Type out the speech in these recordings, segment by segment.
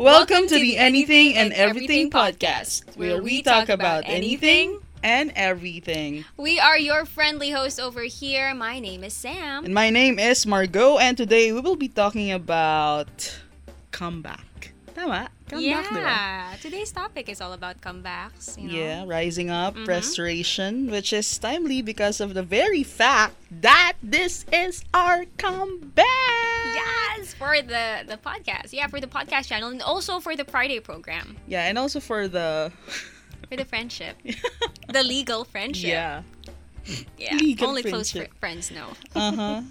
Welcome to the Anything and Everything podcast, where we talk about anything and everything. We are your friendly hosts over here. My name is Sam. And my name is Margot, and today we will be talking about comeback. Tama? Comeback, yeah, today's topic is all about comebacks. You know? Yeah, rising up, Mhm. restoration, which is timely because of the very fact that this is our comeback. Yes, for the the podcast. Yeah, for the podcast channel and also for the Friday program. Yeah, and also for the For the friendship. the legal friendship. yeah, Yeah. legal Only close friendship. fr- friends know. uh huh.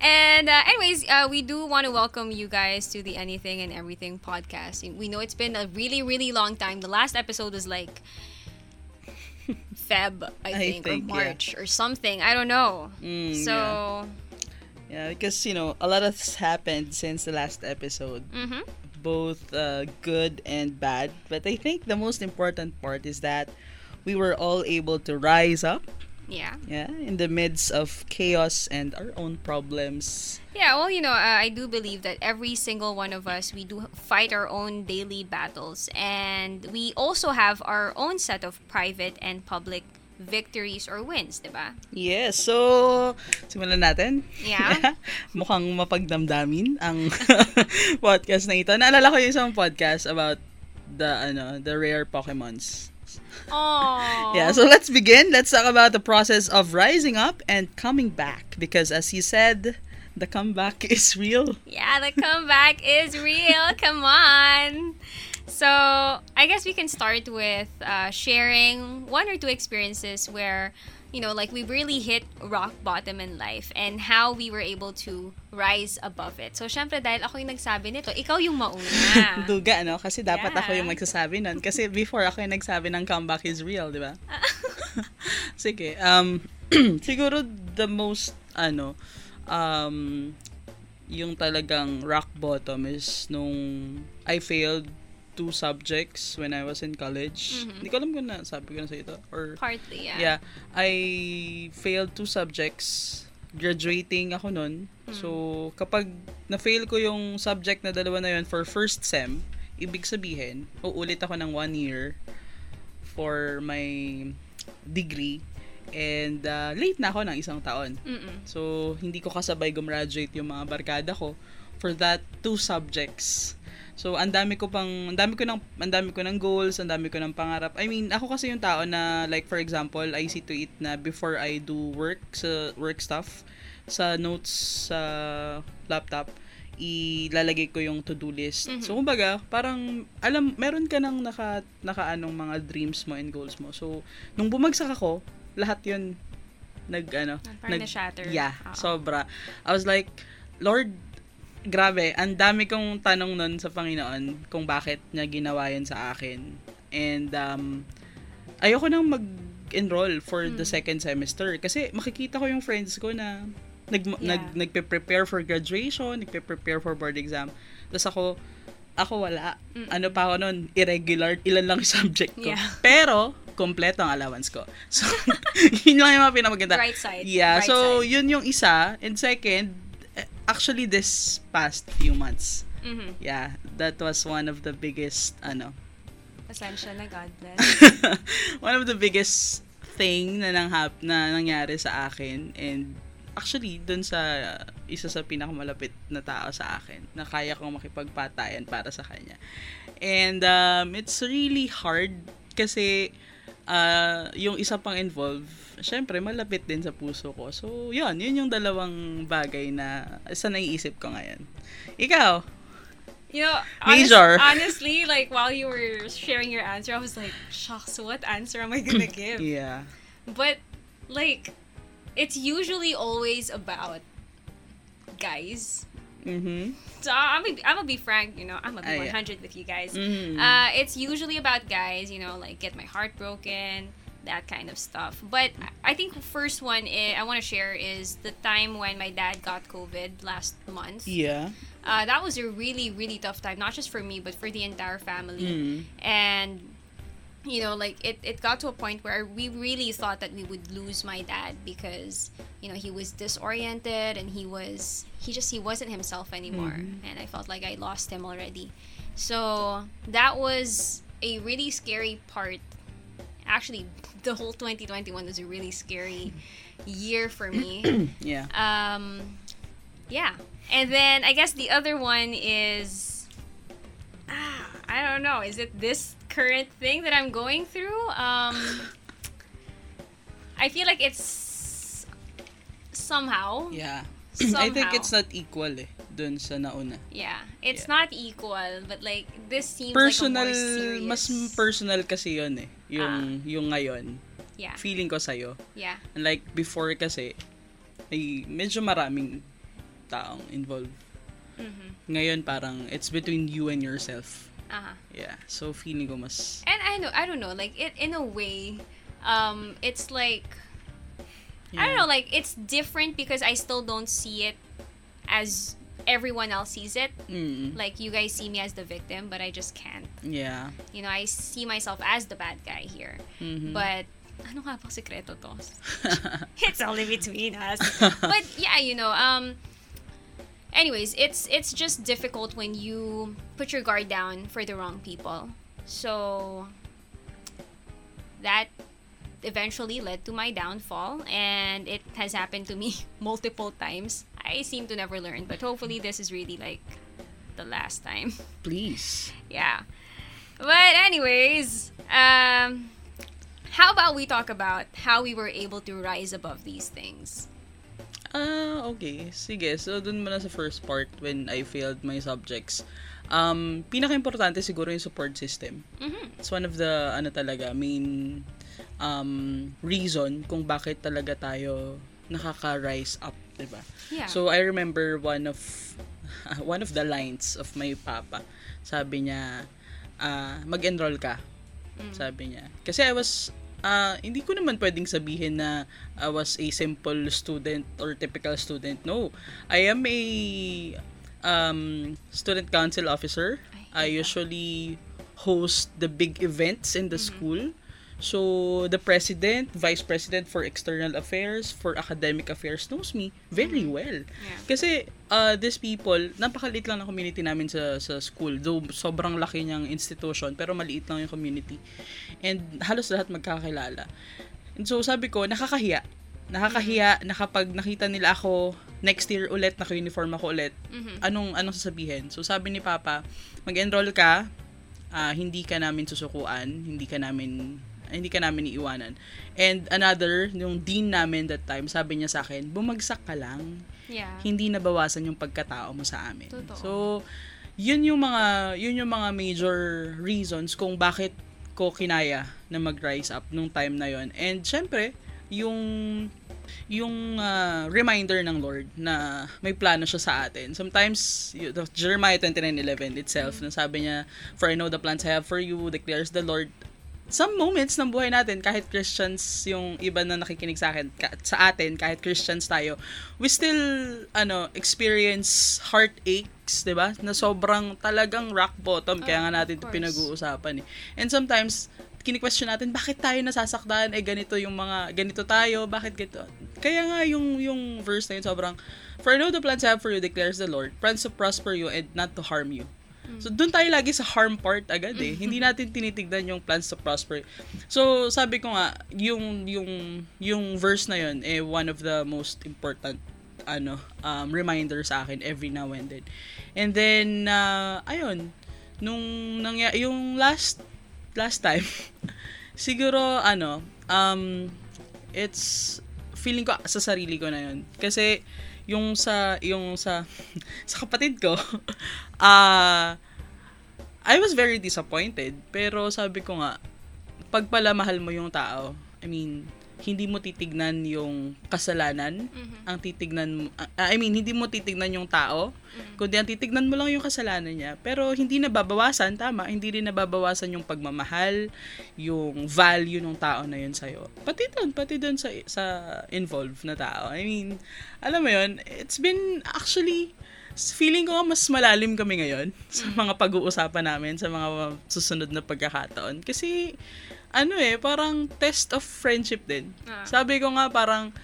And uh, anyways, uh, we do want to welcome you guys to the Anything and Everything podcast. We know it's been a really, really long time. The last episode was like Feb, I I think, think, or yeah. March or something. I don't know. Mm, so, yeah. yeah, because you know a lot has happened since the last episode. mhm. both uh, good and bad. But I think the most important part is that we were all able to rise up, yeah. yeah, in the midst of chaos and our own problems. Yeah, well, you know, uh, I do believe that every single one of us, we do fight our own daily battles. And we also have our own set of private and public victories or wins, diba? Yes, so simulan natin. Yeah. Mukhang mapagdamdamin ang podcast na ito. Naalala ko yung isang podcast about the ano, the rare Pokemons. Oh. Yeah, so let's begin. Let's talk about the process of rising up and coming back because as you said, the comeback is real. Yeah, the comeback is real. Come on. So, I guess we can start with uh, sharing one or two experiences where, you know, like we really hit rock bottom in life and how we were able to rise above it. So, syempre, dahil ako yung nagsabi nito, ikaw yung mauna. Duga, no? Kasi dapat Yeah. ako yung magsasabi nun. Kasi before ako yung nagsabi ng comeback is real, di ba? Sige. Um, siguro the most, ano, um, yung talagang rock bottom is nung I failed two subjects when I was in college. Mhm. Hindi ko alam kung na, sabi ko na sa ito. Or, Partly, yeah. yeah. I failed two subjects. Graduating ako nun. So, kapag na-fail ko yung subject na dalawa na yun for first sem, ibig sabihin, uulit ako ng one year for my degree. And uh, late na ako ng isang taon. Mm-mm. So, hindi ko kasabay gumraduate yung mga barkada ko for that two subjects. So, ang dami ko pang, ang dami ko ng, ang dami ko ng goals, ang dami ko ng pangarap. I mean, ako kasi yung tao na, like, for example, I see to it na before I do work, sa work stuff, sa notes sa laptop, ilalagay ko yung to-do list. Mhm. So, kumbaga, parang, alam, meron ka ng naka, naka anong mga dreams mo and goals mo. So, nung bumagsak ako, lahat yun, nag, ano, Parang na-shatter. Yeah, Oo. sobra. I was like, Lord, grabe, ang dami kong tanong nun sa Panginoon kung bakit niya ginawa yun sa akin. And, um, ayoko nang mag-enroll for the Hmm. second semester. Kasi makikita ko yung friends ko na nag, nag, Yeah. nagpe-prepare for graduation, nagpe-prepare for board exam. Tapos ako, ako wala. Mm. Ano pa ako nun, irregular, ilan lang yung subject ko. Yeah. Pero, kompleto ang allowance ko. So, yun lang yung mga pinamaganda. Right side. Yeah, Right so side. yun yung isa. And second, actually this past few months, Mhm. yeah, that was one of the biggest, ano, Pasensya na, God bless. one of the biggest thing na, nanghap, na nangyari sa akin. And actually, dun sa isa sa pinakamalapit na tao sa akin na kaya kong makipagpatayan para sa kanya. And um, it's really hard kasi uh, yung isa pang involved, syempre malapit din sa puso ko. So, yun, yun yung dalawang bagay na isa naiisip ko ngayon. Ikaw, You know, Major. honest- honestly, like while you were sharing your answer, I was like, shucks, what answer am I gonna give? yeah. But like, it's usually always about guys. Mhm. So I'm gonna, I'm gonna be frank, you know, I'm gonna be yeah. 100 with you guys. Mhm. Uh, it's usually about guys, you know, like get my heart broken, that kind of stuff. But I think the first one I, I want to share is the time when my dad got COVID last month. yeah. Uh, that was a really really tough time, not just for me but for the entire family. Mm. And you know, like it, it got to a point where we really thought that we would lose my dad because you know he was disoriented and he was he just he wasn't himself anymore Mhm. and i felt like i lost him already So that was a really scary part. Actually, the whole 2021 was a really scary year for me. Yeah. Um, yeah. And then I guess the other one is, ah, I don't know. Is it this current thing that I'm going through? Um, I feel like it's somehow. Yeah. somehow. I think it's not equal eh, dun sa nauna. Yeah, it's Yeah. not equal, but like this seems Personal, like serious. mas personal kasi yun eh. Yung, yung ngayon. yeah, Feeling ko sa'yo. yeah, And like before kasi, may medyo maraming taong involved. mm-hmm. Ngayon parang it's between you and yourself. Uh-huh. Yeah. So feeling ko mas And I know, I don't know, like it in a way, um, it's like I don't know, like it's different because I still don't see it as everyone else sees it. Mm, Like you guys see me as the victim, but I just can't. yeah. You know, I see myself as the bad guy here. Mhm. But ano nga bang sekreto to? it's only between us. but yeah, you know, um anyways, it's it's just difficult when you put your guard down for the wrong people. So that eventually led to my downfall and it has happened to me multiple times. I seem to never learn, but hopefully this is really like the last time. Please. Yeah. But anyways, um how about we talk about how we were able to rise above these things? Ah, okay. Sige. So, dun muna sa first part when I failed my subjects. Um, pinaka-importante siguro yung support system. Mhm. It's one of the, ano talaga, main um, reason kung bakit talaga tayo nakaka-rise up, 'di ba? Yeah. So, I remember one of one of the lines of my papa. Sabi niya, ah, mag-enroll ka. Sabi niya. Kasi I was, ah, hindi ko naman pwedeng sabihin na I was a simple student or typical student. No. I am a um, student council officer. I usually host the big events in the school. So, the president, vice president for external affairs, for academic affairs knows me very well. Yeah. Kasi, uh, these people, napakaliit lang ng community namin sa, sa school. Though, sobrang laki niyang institution, pero maliit lang yung community. And halos lahat magkakilala. And so, sabi ko, nakakahiya. Nakakahiya na kapag nakita nila ako next year ulit, naka-uniform ako ulit, Mhm. anong anong sasabihin? So, sabi ni Papa, mag-enroll ka, ah, hindi ka namin susukuan, hindi ka namin hindi ka namin iiwanan. And another, yung dean namin that time, sabi niya sa akin, bumagsak ka lang Yeah. hindi nabawasan yung pagkatao mo sa amin. Totoo. So, yun yung mga yun yung mga major reasons kung bakit ko kinaya na mag-rise up nung time na yon. And syempre, yung yung ah, reminder ng Lord na may plano siya sa atin. Sometimes, y- the Jeremiah 29.11 itself, na sabi niya, For I know the plans I have for you, declares the Lord. Some moments ng buhay natin, kahit Christians yung iba na nakikinig sa akin, ka- sa atin, kahit Christians tayo, we still, ano, experience heartaches, di ba? Na sobrang talagang rock bottom, kaya nga Ah, natin of ito pinag-uusapan eh. And sometimes, kini-question natin, bakit tayo nasasaktan? Eh, ganito yung mga, ganito tayo, bakit ganito? Kaya nga, yung, yung verse na yun, sobrang, For I know the plans I have for you, declares the Lord, plans to prosper you and not to harm you. So, doon tayo lagi sa harm part agad eh. Hindi natin tinitignan yung plans to prosper. So, sabi ko nga, yung, yung, yung verse na yun, eh, one of the most important ano, um, reminder sa akin every now and then. And then, uh, ayun, nung nangya yung last last time siguro ano um it's feeling ko sa sarili ko na yun. Kasi yung sa yung sa sa kapatid ko ah I was very disappointed. Pero sabi ko nga pag pala mahal mo yung tao I mean hindi mo titignan yung kasalanan Mhm. ang titignan mo, ah, I mean, hindi mo titignan yung tao, kundi ang titignan mo lang yung kasalanan niya. Pero hindi nababawasan, tama, hindi rin nababawasan yung pagmamahal, yung value ng tao na yun sa'yo. Pati doon, pati doon sa, sa involved na tao. I mean, alam mo yun, it's been actually, feeling ko mas malalim kami ngayon sa mga pag-uusapan namin, sa mga susunod na pagkakataon. Kasi, ano eh, parang test of friendship din. Ah. Sabi ko nga parang,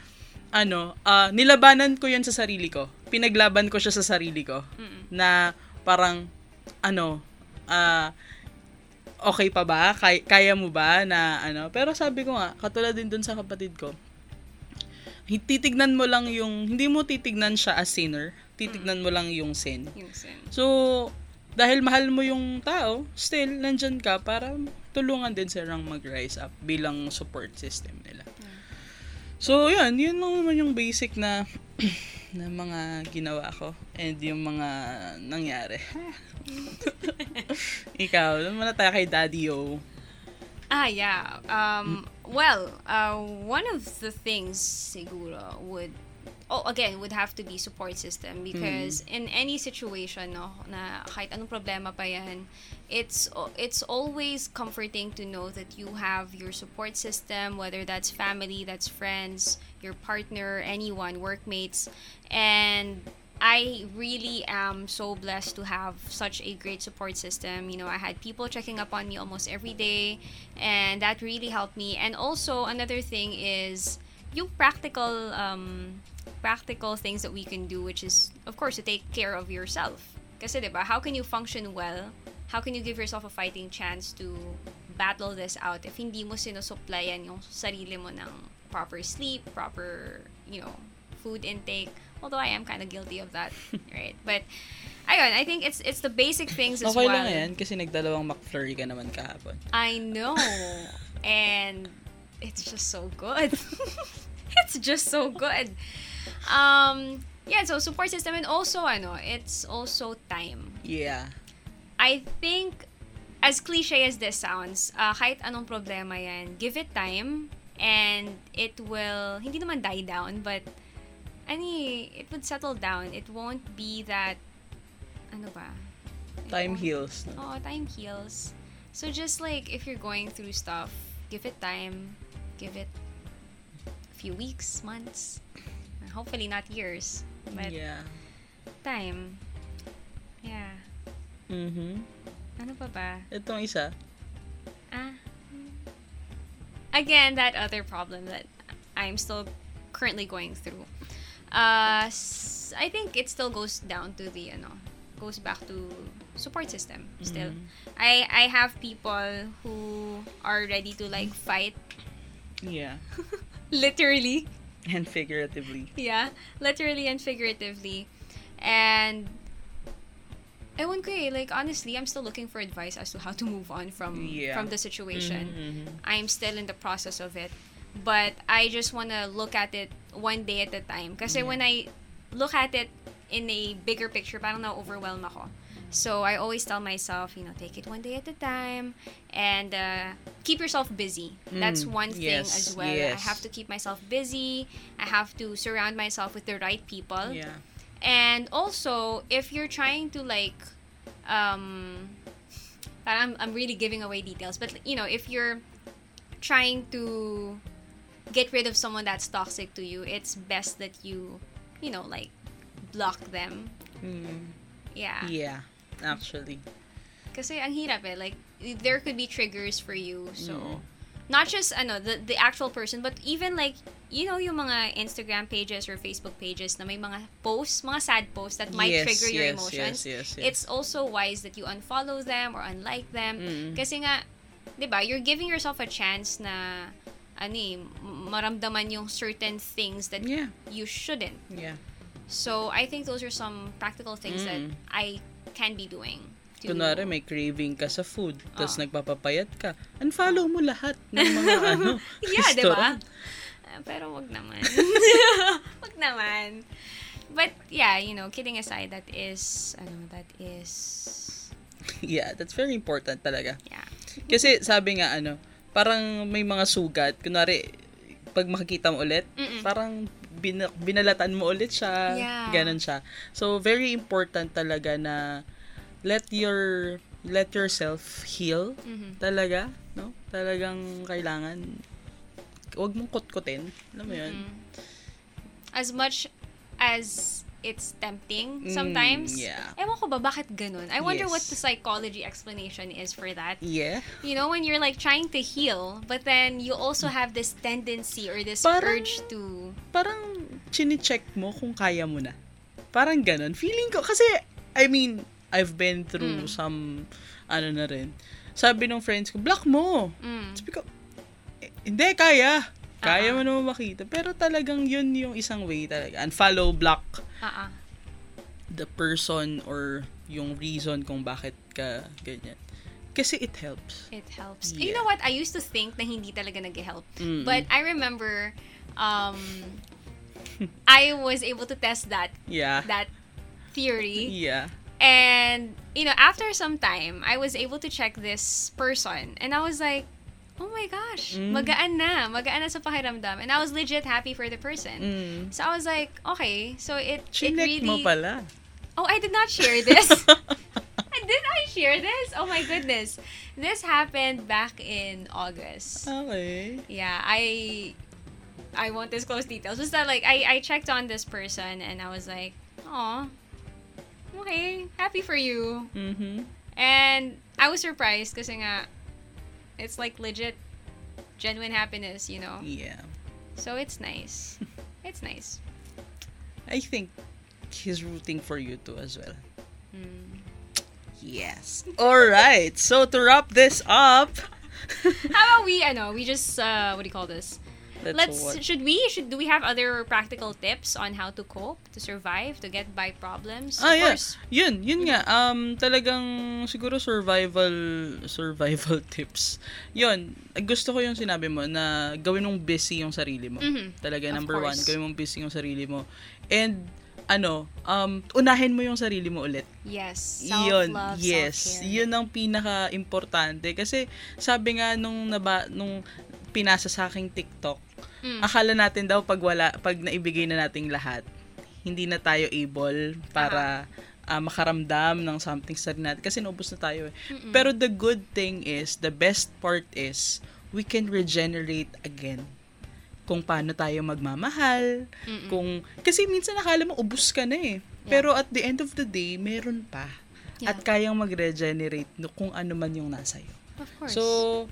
ano, ah, nilabanan ko yun sa sarili ko. Pinaglaban ko siya sa sarili ko. Mm-mm. Na parang, ano, ah, okay pa ba? Kay, kaya mo ba na ano? Pero sabi ko nga, katulad din dun sa kapatid ko, titignan mo lang yung, hindi mo titignan siya as sinner, titignan mo lang yung sin. Yung sin. So, dahil mahal mo yung tao, still, nandyan ka para tulungan din silang mag-rise up bilang support system nila. So, yun, yun lang naman yung basic na na mga ginawa ko and yung mga nangyari. Ikaw, naman na tayo kay Daddy O. Ah, yeah. Um, well, uh, one of the things siguro would oh again would have to be support system because in any situation no na kahit anong problema pa yan it's it's always comforting to know that you have your support system whether that's family that's friends your partner anyone workmates and I really am so blessed to have such a great support system. You know, I had people checking up on me almost every day, and that really helped me. And also, another thing is yung practical um, practical things that we can do, which is, of course, to take care of yourself. Kasi, di ba, how can you function well? How can you give yourself a fighting chance to battle this out if hindi mo sinusuplayan yung sarili mo ng proper sleep, proper, you know, food intake. Although I am kind of guilty of that, right? But ayun, I think it's it's the basic things as Okay well. lang yan kasi nagdalawang McFlurry ka naman kahapon. I know. and it's just so good. it's just so good. Um yeah, so support system and also ano, it's also time. Yeah. I think as cliche as this sounds, uh, kahit anong problema yan, give it time and it will hindi naman die down but ani it would settle down. It won't be that ano ba? It Time heals. No? Oh, time heals. So just like if you're going through stuff, give it time, give it a few weeks, months, hopefully not years, but Yeah. time. Yeah. Mhm. Ano pa ba? Itong isa. Ah. Again, that other problem that I'm still currently going through. Uh, I think it still goes down to the, you know goes back to support system still. I I have people who are ready to like fight Yeah. literally. And figuratively. Yeah, literally and figuratively. And ewan ko eh, like honestly, I'm still looking for advice as to how to move on from Yeah. from the situation. Mhm. I'm still in the process of it. But I just want to look at it one day at a time. Kasi when I look at it in a bigger picture, parang na-overwhelm ako. So I always tell myself, you know, take it one day at a time and uh, keep yourself busy. That's Mm, one thing yes, as well. I have to keep myself busy. I have to surround myself with the right people. Yeah. And also, if you're trying to like, um, I'm, I'm really giving away details, but you know, if you're trying to get rid of someone that's toxic to you, it's best that you, you know, like block them. Mm. Yeah. Yeah. Actually. Kasi ang hirap eh. Like, there could be triggers for you. So, Mm. not just, ano, the, the actual person, but even like, you know, yung mga Instagram pages or Facebook pages na may mga posts, mga sad posts that might yes, trigger your yes, emotions. Yes, yes, yes. It's also wise that you unfollow them or unlike them. Mm. Kasi nga, di ba, you're giving yourself a chance na, ano eh, maramdaman yung certain things that Yeah. you shouldn't. Yeah. So, I think those are some practical things that Mm. I can be doing. to- Kunwari, may craving ka sa food, tapos Ah. nagpapapayat ka, unfollow mo lahat ng mga ano, Yeah, di ba? Ah, pero wag naman. wag naman. But yeah, you know, kidding aside, that is, ano, that is, Yeah, that's very important talaga. yeah. Kasi sabi nga ano, parang may mga sugat, kunwari pag makikita mo ulit, Mm-mm. parang bin- binalatan mo ulit siya, Yeah. ganun siya. So very important talaga na let your let yourself heal Mhm. talaga, no? Talagang kailangan wag mong kutkutin, alam mo 'yun? Mm. As much as it's tempting Mm, sometimes. yeah. Ewan ko ba, bakit ganun? I wonder Yes. what the psychology explanation is for that. Yeah. You know, when you're like trying to heal, but then you also have this tendency or this Parang- urge to Parang chine-check mo kung kaya mo na. Parang ganun. Feeling ko kasi I mean, I've been through Mm. some, ano na rin. Sabi ng friends ko, block mo. Mm. Sabi ko, "Eh, hindi, kaya. Kaya Ah. mo naman makita. Pero talagang yun yung isang way talaga. Unfollow, block Ah. the person or yung reason kung bakit ka ganyan. Kasi it helps. It helps. Yeah. You know what? I used to think na hindi talaga nag-help. Mm. But I remember um I was able to test that Yeah. that theory. Yeah. And you know, after some time, I was able to check this person and I was like, "Oh my gosh, Mm. magaan na, magaan na sa pakiramdam." And I was legit happy for the person. Mm. So I was like, "Okay, so it it Chinek really mo pala. Oh, I did not share this. did I share this? Oh my goodness. This happened back in August. okay. Yeah, I I won't disclose details. Just that like I I checked on this person and I was like, "Oh, okay, happy for you." Mm-hmm. And I was surprised kasi nga it's like legit genuine happiness, you know. Yeah. So it's nice. It's nice. I think he's rooting for you too as well. Mm. Yes. All right. So to wrap this up, How about we I know we just uh what do you call this? Let's, Let's what- should we should do we have other practical tips on how to cope, to survive, to get by problems? Ah, of yeah. course. Yun, yun nga. Um, talagang siguro survival survival tips. Yun, gusto ko yung sinabi mo na gawin mong busy yung sarili mo. Mhm. Talaga, Of number one, course. gawin mong busy yung sarili mo. And, ano, um, unahin mo yung sarili mo ulit. Yes. Yun, Self-love, yes. self-care. Yun ang pinaka-importante. Kasi, sabi nga nung, naba, nung pinasa sa aking TikTok, Mm. akala natin daw pag wala, pag naibigay na nating lahat, hindi na tayo able para ah, makaramdam ng something sa natin. Kasi naubos na tayo eh. Mm-mm. Pero the good thing is, the best part is, we can regenerate again kung paano tayo magmamahal, Mm-mm. kung kasi minsan nakala mo ubus ka na eh. Pero at the end of the day, meron pa. Yeah. At kayang mag-regenerate no, kung ano man yung nasa iyo. Of course. So,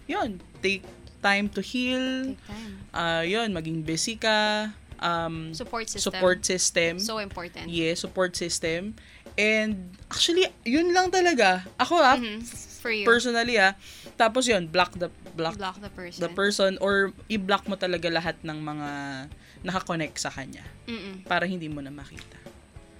yun, take time to heal. Take time. Ah, yun, maging busy ka. Um, Support system. support system. So important. yeah, support system. And actually, yun lang talaga. Ako ah, Mhm. For you. personally ah, tapos yun, block the block Block the person. the person or i-block mo talaga lahat ng mga nakakonect sa kanya Mm-mm. para hindi mo na makita.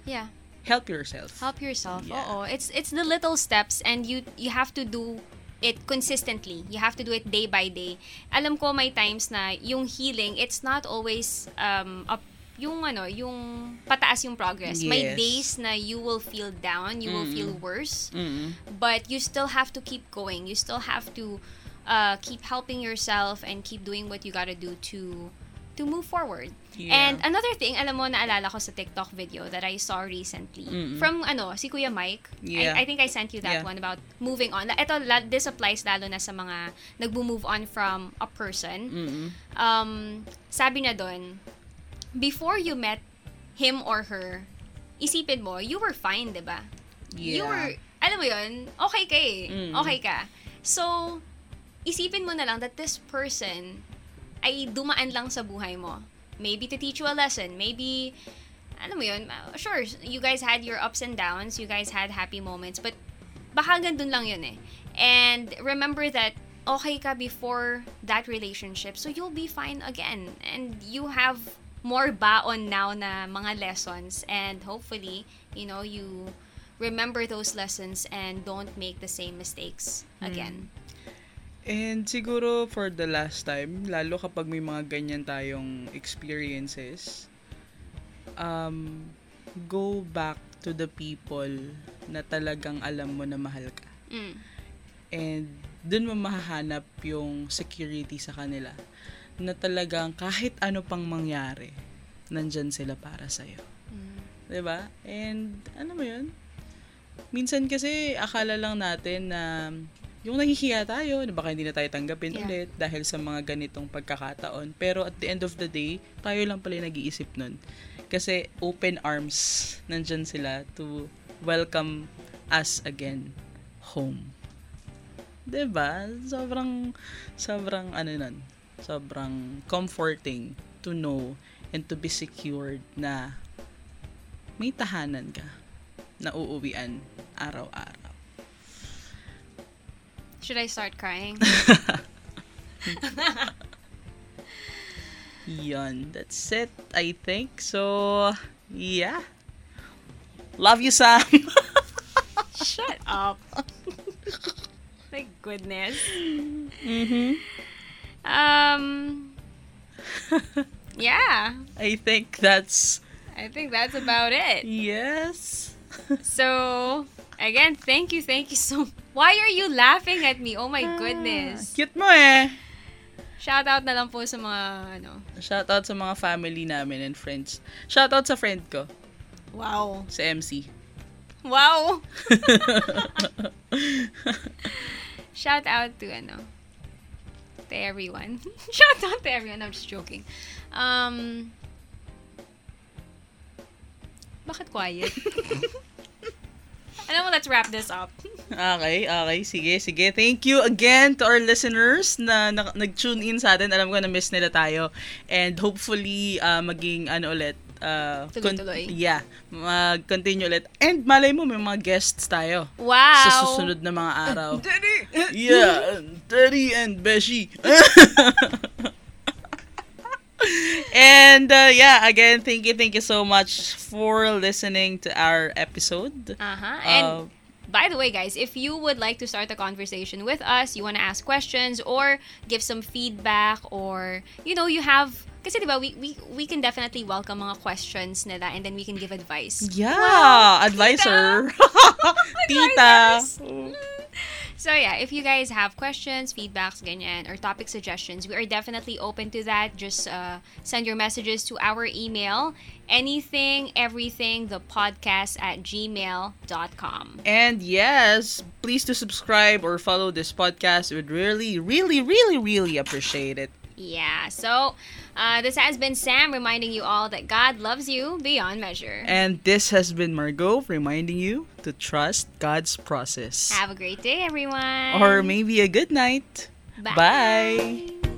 Yeah. Help yourself. Help yourself. Yeah. Oo. It's it's the little steps and you you have to do it consistently. You have to do it day by day. Alam ko may times na yung healing, it's not always um up yung ano, yung pataas yung progress. May Yes. days na you will feel down, you will feel worse, Mm. but you still have to keep going. You still have to uh, keep helping yourself and keep doing what you gotta do to to move forward. Yeah. And another thing, alam mo, naalala ko sa TikTok video that I saw recently Mm-mm. from ano, si Kuya Mike. Yeah. I, I think I sent you that Yeah. one about moving on. Ito, this applies lalo na sa mga nagbo-move on from a person. Mm. Um, sabi na doon, before you met him or her, isipin mo, you were fine, di ba? Yeah. You were, alam mo yun, okay ka eh. Mm. Okay ka. So, isipin mo na lang that this person ay dumaan lang sa buhay mo. Maybe to teach you a lesson. Maybe, alam mo yun, uh, sure, you guys had your ups and downs. You guys had happy moments. But, baka gandun lang yun eh. And remember that okay ka before that relationship. So, you'll be fine again. And you have more baon now na mga lessons. And hopefully, you know, you remember those lessons and don't make the same mistakes again. And siguro for the last time, lalo kapag may mga ganyan tayong experiences, um, go back to the people na talagang alam mo na mahal ka. Mm. And dun mo mahahanap yung security sa kanila na talagang kahit ano pang mangyari, nandyan sila para sa'yo. Mm. ba? And ano mo 'yun? Minsan kasi akala lang natin na yung nahihiya tayo, na baka hindi na tayo tanggapin Yeah. ulit dahil sa mga ganitong pagkakataon. Pero at the end of the day, tayo lang pala yung nag-iisip nun. Kasi open arms, nandyan sila to welcome us again home. ba? Sobrang, sobrang ano nun, sobrang comforting to know and to be secured na may tahanan ka na uuwian araw-araw. Should I start crying? Yun, that's it, I think. So, yeah. Love you, Sam. Shut up. My goodness. mm-hmm. Um. Yeah, I think that's I think that's about it. yes. So, again, thank you, thank you so Why are you laughing at me? Oh my goodness. Cute mo eh. Shout out na lang po sa mga ano. Shout out sa mga family namin and friends. Shout out sa friend ko, Wow. sa MC. Wow. Shout out to ano. To everyone. Shout out to everyone. I'm just joking. Um Bakit quiet? Alam mo, let's wrap this up. Okay, okay. Sige, sige. Thank you again to our listeners na, na nag-tune in sa atin. Alam ko na miss nila tayo. And hopefully, uh, maging ano ulit. Uh, Tuloy-tuloy. yeah, mag-continue ulit. And malay mo, may mga guests tayo. Wow. Sa susunod na mga araw. yeah, Teddy and Beshi. and uh, yeah, again, thank you, thank you so much for listening to our episode. Uh-huh. And Uh, by the way, guys, if you would like to start a conversation with us, you want to ask questions or give some feedback or, you know, you have... Kasi diba, we, we, we can definitely welcome mga questions nila and then we can give advice. Yeah, advisor. Tita. So yeah, if you guys have questions, feedbacks, ganyan, or topic suggestions, we are definitely open to that. Just uh, send your messages to our email, anything, everything, the podcast at gmail.com. And yes, please to subscribe or follow this podcast. We'd really, really, really, really appreciate it. Yeah, so uh, this has been Sam reminding you all that God loves you beyond measure. And this has been Margot reminding you to trust God's process. Have a great day, everyone. Or maybe a good night. Bye. Bye.